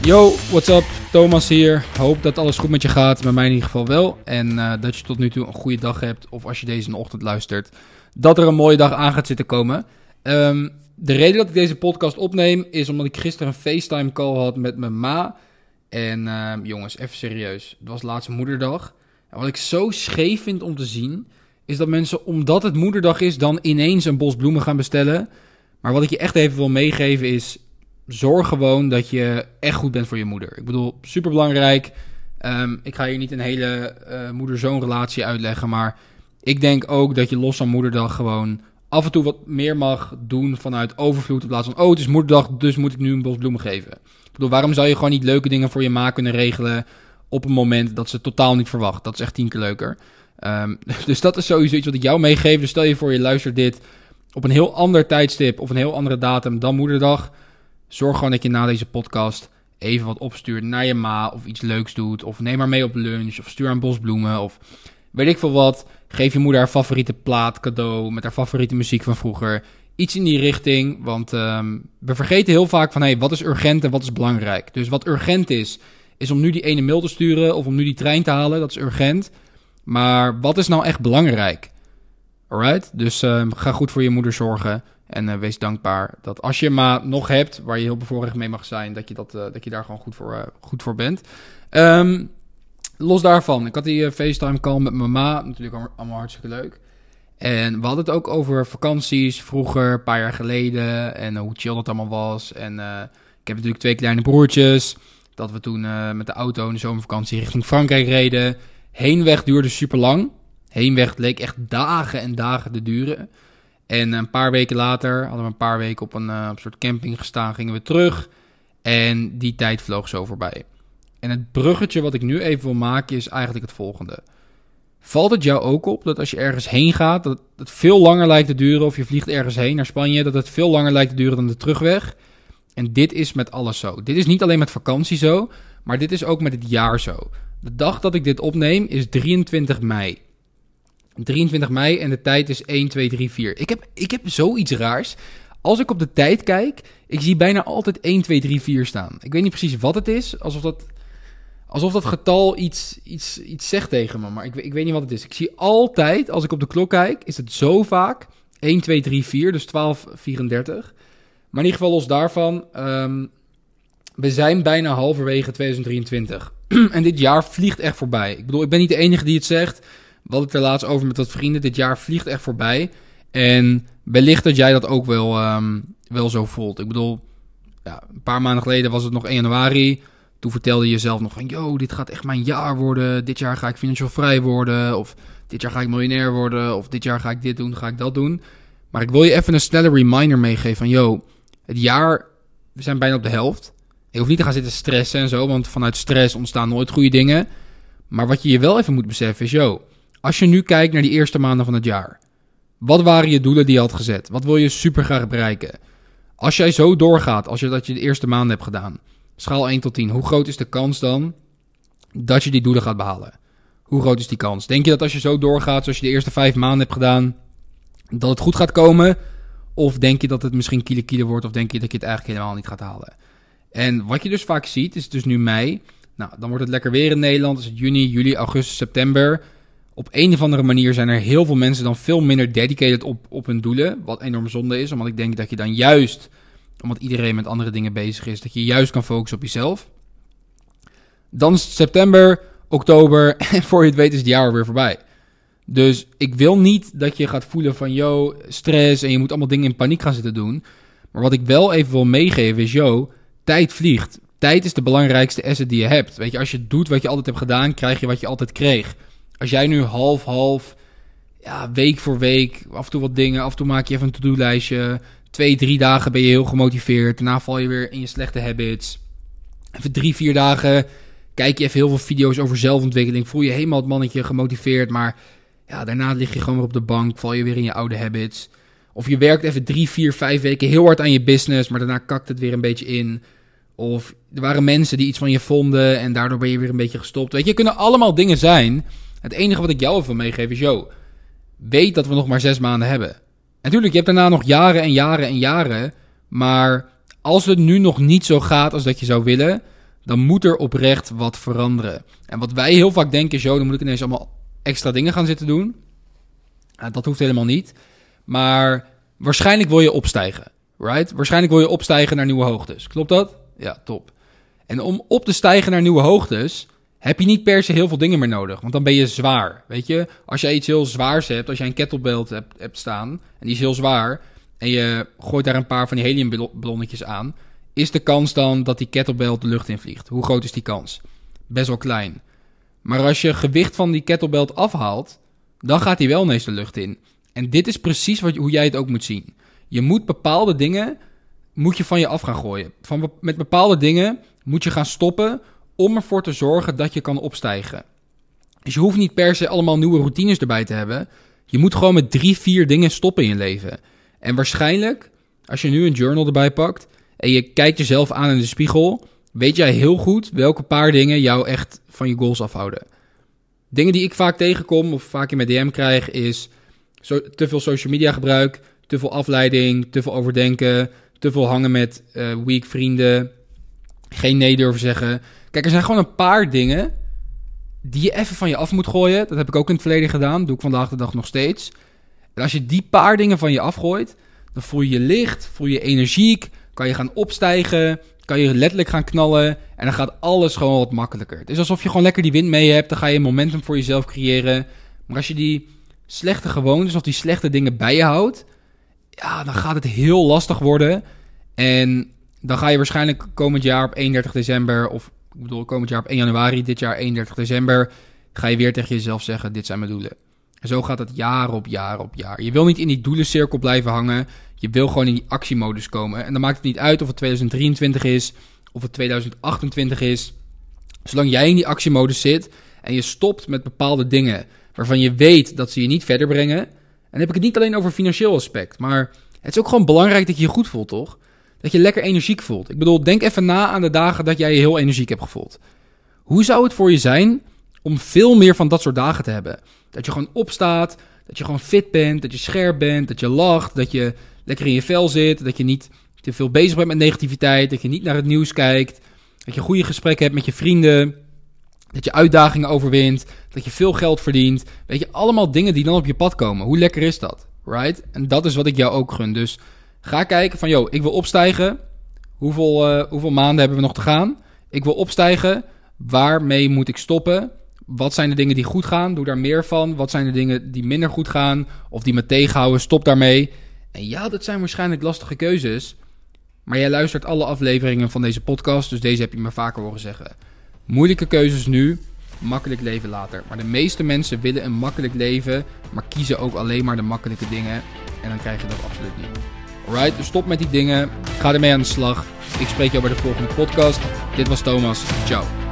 Yo, what's up? Thomas hier. Hoop dat alles goed met je gaat. Met mij in ieder geval wel. En uh, dat je tot nu toe een goede dag hebt. Of als je deze in de ochtend luistert, dat er een mooie dag aan gaat zitten komen. Um, de reden dat ik deze podcast opneem is omdat ik gisteren een FaceTime call had met mijn ma. En uh, jongens, even serieus. Het was laatste moederdag. En wat ik zo scheef vind om te zien, is dat mensen, omdat het moederdag is, dan ineens een bos bloemen gaan bestellen. Maar wat ik je echt even wil meegeven is, zorg gewoon dat je echt goed bent voor je moeder. Ik bedoel, super belangrijk. Um, ik ga hier niet een hele uh, moeder-zoon relatie uitleggen, maar ik denk ook dat je los van moederdag gewoon af en toe wat meer mag doen vanuit overvloed. In plaats van, oh, het is moederdag, dus moet ik nu een bos bloemen geven. Ik bedoel, waarom zou je gewoon niet leuke dingen voor je ma kunnen regelen op een moment dat ze totaal niet verwacht? Dat is echt tien keer leuker. Um, dus dat is sowieso iets wat ik jou meegeef. Dus stel je voor, je luistert dit op een heel ander tijdstip of een heel andere datum dan moederdag. Zorg gewoon dat je na deze podcast even wat opstuurt naar je ma of iets leuks doet. Of neem maar mee op lunch of stuur een bos bloemen of weet ik veel wat. Geef je moeder haar favoriete plaat cadeau met haar favoriete muziek van vroeger. Iets in die richting, want um, we vergeten heel vaak van... hey, wat is urgent en wat is belangrijk? Dus wat urgent is, is om nu die ene mail te sturen... of om nu die trein te halen, dat is urgent. Maar wat is nou echt belangrijk? Alright? Dus uh, ga goed voor je moeder zorgen... En uh, wees dankbaar dat als je ma nog hebt, waar je heel bevoorrecht mee mag zijn, dat je, dat, uh, dat je daar gewoon goed voor, uh, goed voor bent. Um, los daarvan, ik had die FaceTime call met mijn ma, natuurlijk allemaal hartstikke leuk. En we hadden het ook over vakanties vroeger, een paar jaar geleden, en hoe chill dat allemaal was. En ik heb natuurlijk twee kleine broertjes, dat we toen met de auto in de zomervakantie richting Frankrijk reden. Heenweg duurde super lang. Heenweg leek echt dagen en dagen te duren. En een paar weken later hadden we een paar weken op een, uh, op een soort camping gestaan, gingen we terug. En die tijd vloog zo voorbij. En het bruggetje wat ik nu even wil maken is eigenlijk het volgende. Valt het jou ook op dat als je ergens heen gaat, dat het veel langer lijkt te duren, of je vliegt ergens heen naar Spanje, dat het veel langer lijkt te duren dan de terugweg? En dit is met alles zo. Dit is niet alleen met vakantie zo, maar dit is ook met het jaar zo. De dag dat ik dit opneem is 23 mei. 23 mei en de tijd is 1, 2, 3, 4. Ik heb, ik heb zoiets raars. Als ik op de tijd kijk, ik zie bijna altijd 1, 2, 3, 4 staan. Ik weet niet precies wat het is, alsof dat, alsof dat getal iets, iets, iets zegt tegen me, maar ik, ik weet niet wat het is. Ik zie altijd, als ik op de klok kijk, is het zo vaak 1, 2, 3, 4, dus 12, 34. Maar in ieder geval los daarvan, um, we zijn bijna halverwege 2023. en dit jaar vliegt echt voorbij. Ik bedoel, ik ben niet de enige die het zegt. We hadden het er laatst over met wat vrienden. Dit jaar vliegt echt voorbij. En wellicht dat jij dat ook wel, um, wel zo voelt. Ik bedoel, ja, een paar maanden geleden was het nog 1 januari. Toen vertelde je jezelf nog van... Yo, dit gaat echt mijn jaar worden. Dit jaar ga ik financieel vrij worden. Of dit jaar ga ik miljonair worden. Of dit jaar ga ik dit doen, ga ik dat doen. Maar ik wil je even een snelle reminder meegeven van... Yo, het jaar... We zijn bijna op de helft. Je hoeft niet te gaan zitten stressen en zo. Want vanuit stress ontstaan nooit goede dingen. Maar wat je je wel even moet beseffen is... Yo, als je nu kijkt naar die eerste maanden van het jaar. Wat waren je doelen die je had gezet? Wat wil je super graag bereiken? Als jij zo doorgaat, als je dat je de eerste maanden hebt gedaan. Schaal 1 tot 10. Hoe groot is de kans dan dat je die doelen gaat behalen? Hoe groot is die kans? Denk je dat als je zo doorgaat zoals je de eerste vijf maanden hebt gedaan, dat het goed gaat komen? Of denk je dat het misschien kilo kilo wordt? Of denk je dat je het eigenlijk helemaal niet gaat halen? En wat je dus vaak ziet, is dus nu mei. Nou, dan wordt het lekker weer in Nederland. Is het juni, juli, augustus, september op een of andere manier zijn er heel veel mensen dan veel minder dedicated op, op hun doelen. Wat enorm zonde is, omdat ik denk dat je dan juist, omdat iedereen met andere dingen bezig is, dat je juist kan focussen op jezelf. Dan is september, oktober en voor je het weet is het jaar weer voorbij. Dus ik wil niet dat je gaat voelen van, yo, stress en je moet allemaal dingen in paniek gaan zitten doen. Maar wat ik wel even wil meegeven is, yo, tijd vliegt. Tijd is de belangrijkste asset die je hebt. Weet je, als je doet wat je altijd hebt gedaan, krijg je wat je altijd kreeg als jij nu half-half, ja, week voor week, af en toe wat dingen, af en toe maak je even een to-do-lijstje. Twee, drie dagen ben je heel gemotiveerd. Daarna val je weer in je slechte habits. Even drie, vier dagen kijk je even heel veel video's over zelfontwikkeling. Voel je helemaal het mannetje gemotiveerd. Maar ja, daarna lig je gewoon weer op de bank. Val je weer in je oude habits. Of je werkt even drie, vier, vijf weken heel hard aan je business. Maar daarna kakt het weer een beetje in. Of er waren mensen die iets van je vonden. En daardoor ben je weer een beetje gestopt. Weet je, kunnen allemaal dingen zijn het enige wat ik jou even wil meegeven is, yo, weet dat we nog maar zes maanden hebben. natuurlijk, je hebt daarna nog jaren en jaren en jaren. Maar als het nu nog niet zo gaat als dat je zou willen, dan moet er oprecht wat veranderen. En wat wij heel vaak denken is, joh, dan moet ik ineens allemaal extra dingen gaan zitten doen. dat hoeft helemaal niet. Maar waarschijnlijk wil je opstijgen, right? Waarschijnlijk wil je opstijgen naar nieuwe hoogtes. Klopt dat? Ja, top. En om op te stijgen naar nieuwe hoogtes, heb je niet per se heel veel dingen meer nodig. Want dan ben je zwaar. Weet je, als jij iets heel zwaars hebt, als jij een kettlebelt hebt, hebt staan en die is heel zwaar. en je gooit daar een paar van die heliumballonnetjes aan. is de kans dan dat die kettlebell de lucht in vliegt? Hoe groot is die kans? Best wel klein. Maar als je gewicht van die kettlebelt afhaalt, dan gaat die wel ineens de lucht in. En dit is precies wat, hoe jij het ook moet zien. Je moet bepaalde dingen moet je van je af gaan gooien. Van, met bepaalde dingen moet je gaan stoppen om ervoor te zorgen dat je kan opstijgen. Dus je hoeft niet per se allemaal nieuwe routines erbij te hebben. Je moet gewoon met drie, vier dingen stoppen in je leven. En waarschijnlijk, als je nu een journal erbij pakt en je kijkt jezelf aan in de spiegel, weet jij heel goed welke paar dingen jou echt van je goals afhouden. Dingen die ik vaak tegenkom of vaak in mijn DM krijg is te veel social media gebruik, te veel afleiding, te veel overdenken, te veel hangen met uh, weak vrienden, geen nee durven zeggen. Kijk, er zijn gewoon een paar dingen die je even van je af moet gooien. Dat heb ik ook in het verleden gedaan, doe ik vandaag de dag nog steeds. En als je die paar dingen van je afgooit, dan voel je je licht, voel je je energiek, kan je gaan opstijgen, kan je letterlijk gaan knallen en dan gaat alles gewoon wat makkelijker. Het is alsof je gewoon lekker die wind mee hebt, dan ga je momentum voor jezelf creëren. Maar als je die slechte gewoontes of die slechte dingen bij je houdt, ja, dan gaat het heel lastig worden. En dan ga je waarschijnlijk komend jaar op 31 december, of ik bedoel komend jaar op 1 januari, dit jaar 31 december, ga je weer tegen jezelf zeggen: Dit zijn mijn doelen. En zo gaat het jaar op jaar op jaar. Je wil niet in die doelencirkel blijven hangen. Je wil gewoon in die actiemodus komen. En dan maakt het niet uit of het 2023 is, of het 2028 is. Zolang jij in die actiemodus zit en je stopt met bepaalde dingen waarvan je weet dat ze je niet verder brengen. Dan heb ik het niet alleen over financieel aspect, maar het is ook gewoon belangrijk dat je je goed voelt, toch? Dat je lekker energiek voelt. Ik bedoel, denk even na aan de dagen dat jij je heel energiek hebt gevoeld. Hoe zou het voor je zijn om veel meer van dat soort dagen te hebben? Dat je gewoon opstaat, dat je gewoon fit bent, dat je scherp bent, dat je lacht, dat je lekker in je vel zit, dat je niet te veel bezig bent met negativiteit, dat je niet naar het nieuws kijkt, dat je goede gesprekken hebt met je vrienden, dat je uitdagingen overwint, dat je veel geld verdient. Weet je, allemaal dingen die dan op je pad komen. Hoe lekker is dat? Right? En dat is wat ik jou ook gun. Dus ga kijken van, yo, ik wil opstijgen. Hoeveel, uh, hoeveel maanden hebben we nog te gaan? Ik wil opstijgen. Waarmee moet ik stoppen? Wat zijn de dingen die goed gaan? Doe daar meer van. Wat zijn de dingen die minder goed gaan? Of die me tegenhouden? Stop daarmee. En ja, dat zijn waarschijnlijk lastige keuzes. Maar jij luistert alle afleveringen van deze podcast. Dus deze heb je me vaker horen zeggen. Moeilijke keuzes nu, makkelijk leven later. Maar de meeste mensen willen een makkelijk leven, maar kiezen ook alleen maar de makkelijke dingen. En dan krijg je dat absoluut niet. Alright, dus stop met die dingen. Ga ermee aan de slag. Ik spreek jou bij de volgende podcast. Dit was Thomas. Ciao.